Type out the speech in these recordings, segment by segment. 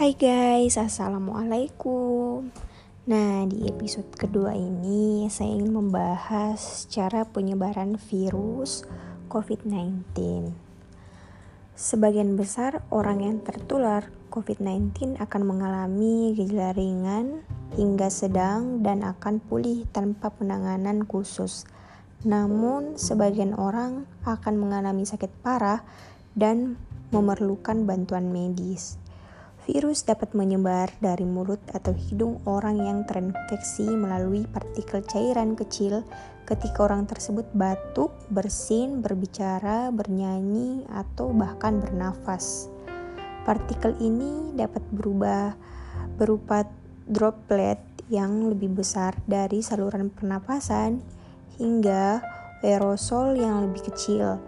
Hai guys, Assalamualaikum. Nah, di episode kedua ini saya ingin membahas cara penyebaran virus COVID-19 Sebagian besar orang yang tertular COVID-19 akan mengalami gejala ringan hingga sedang dan akan pulih tanpa penanganan khusus. Namun sebagian orang akan mengalami sakit parah dan memerlukan bantuan medis. Virus dapat menyebar dari mulut atau hidung orang yang terinfeksi melalui partikel cairan kecil ketika orang tersebut batuk, bersin, berbicara, bernyanyi, atau bahkan bernafas. Partikel ini dapat berubah berupa droplet yang lebih besar dari saluran pernapasan hingga aerosol yang lebih kecil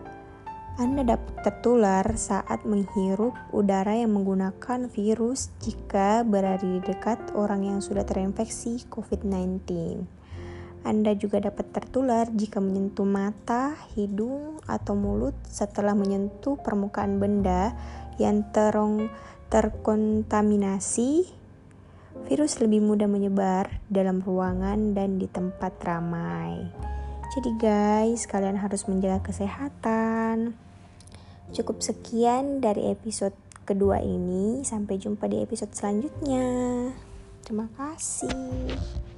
anda dapat tertular saat menghirup udara yang menggunakan virus jika berada di dekat orang yang sudah terinfeksi COVID-19. Anda juga dapat tertular jika menyentuh mata, hidung, atau mulut setelah menyentuh permukaan benda yang terong terkontaminasi. Virus lebih mudah menyebar dalam ruangan dan di tempat ramai. Jadi guys, kalian harus menjaga kesehatan. Cukup sekian dari episode kedua ini. Sampai jumpa di episode selanjutnya. Terima kasih.